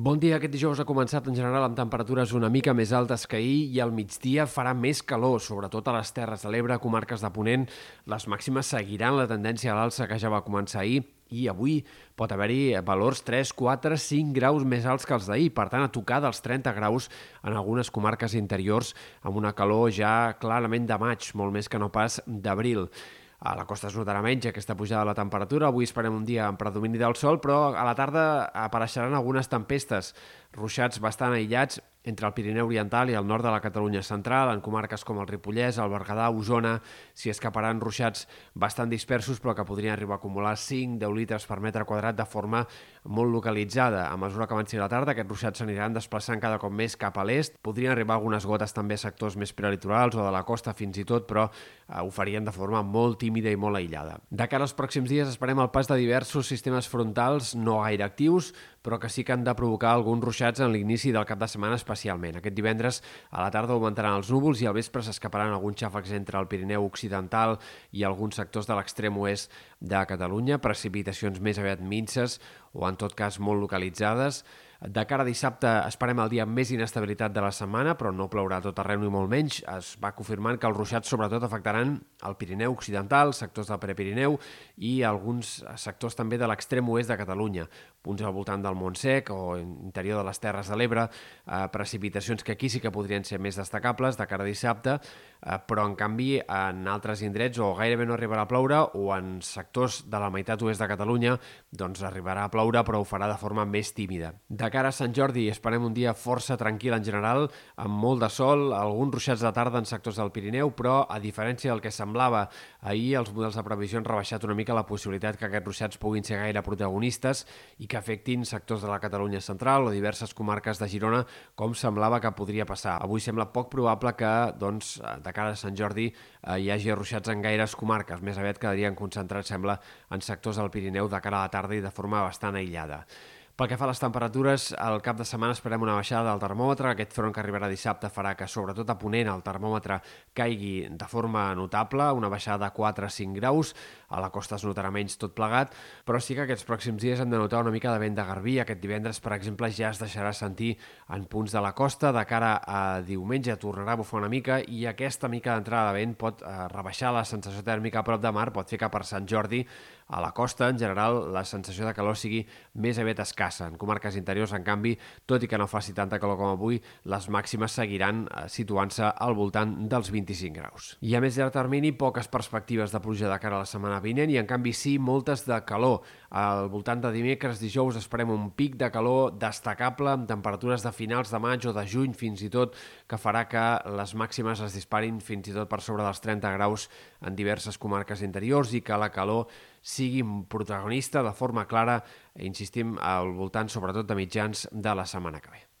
Bon dia. Aquest dijous ha començat en general amb temperatures una mica més altes que ahir i al migdia farà més calor, sobretot a les Terres de l'Ebre, comarques de Ponent. Les màximes seguiran la tendència a l'alça que ja va començar ahir i avui pot haver-hi valors 3, 4, 5 graus més alts que els d'ahir, per tant a tocar dels 30 graus en algunes comarques interiors amb una calor ja clarament de maig, molt més que no pas d'abril. A la costa es notarà menys aquesta pujada de la temperatura. Avui esperem un dia amb predomini del sol, però a la tarda apareixeran algunes tempestes ruixats bastant aïllats entre el Pirineu Oriental i el nord de la Catalunya central, en comarques com el Ripollès, el Berguedà, Osona, s'hi escaparan ruixats bastant dispersos, però que podrien arribar a acumular 5-10 litres per metre quadrat de forma molt localitzada. A mesura que avanci la tarda, aquests ruixats s'aniran desplaçant cada cop més cap a l'est. Podrien arribar algunes gotes també a sectors més prelitorals o de la costa fins i tot, però eh, ho farien de forma molt tímida i molt aïllada. De cara als pròxims dies esperem el pas de diversos sistemes frontals no gaire actius, però que sí que han de provocar alguns ruixats en l'inici del cap de setmana especialment. Aquest divendres a la tarda augmentaran els núvols i al vespre s'escaparan alguns xàfecs entre el Pirineu Occidental i alguns sectors de l'extrem oest de Catalunya, precipitacions més aviat minces o en tot cas molt localitzades. De cara a dissabte esperem el dia més inestabilitat de la setmana, però no plourà tot arreu ni molt menys. Es va confirmant que els ruixats sobretot afectaran el Pirineu Occidental, sectors del Prepirineu i alguns sectors també de l'extrem oest de Catalunya, punts al voltant del Montsec o interior de les Terres de l'Ebre, eh, precipitacions que aquí sí que podrien ser més destacables de cara a dissabte, eh, però en canvi en altres indrets o gairebé no arribarà a ploure o en sectors de la meitat oest de Catalunya doncs arribarà a ploure però ho farà de forma més tímida. De cara a Sant Jordi esperem un dia força tranquil en general, amb molt de sol, alguns ruixats de tarda en sectors del Pirineu, però a diferència del que semblava ahir, els models de previsió han rebaixat una mica la possibilitat que aquests ruixats puguin ser gaire protagonistes i que afectin sectors de la Catalunya central o diverses comarques de Girona, com semblava que podria passar. Avui sembla poc probable que, doncs, de cara a Sant Jordi, eh, hi hagi ruixats en gaires comarques. Més aviat quedarien concentrats, sembla, en sectors del Pirineu de cara a la tarda i de forma bastant aïllada. Pel que fa a les temperatures, al cap de setmana esperem una baixada del termòmetre. Aquest front que arribarà dissabte farà que, sobretot a Ponent, el termòmetre caigui de forma notable, una baixada de 4 a 5 graus. A la costa es notarà menys tot plegat, però sí que aquests pròxims dies hem de notar una mica de vent de garbí. Aquest divendres, per exemple, ja es deixarà sentir en punts de la costa. De cara a diumenge tornarà a bufar una mica i aquesta mica d'entrada de vent pot eh, rebaixar la sensació tèrmica a prop de mar, pot fer que per Sant Jordi a la costa, en general, la sensació de calor sigui més aviat escassa. En comarques interiors, en canvi, tot i que no faci tanta calor com avui, les màximes seguiran eh, situant-se al voltant dels 25 graus. I a més llarg termini, poques perspectives de pluja de cara a la setmana vinent i, en canvi, sí, moltes de calor. Al voltant de dimecres, dijous, esperem un pic de calor destacable amb temperatures de finals de maig o de juny fins i tot, que farà que les màximes es disparin fins i tot per sobre dels 30 graus en diverses comarques interiors i que la calor sigui protagonista de forma clara, insistim, al voltant sobretot de mitjans de la setmana que ve.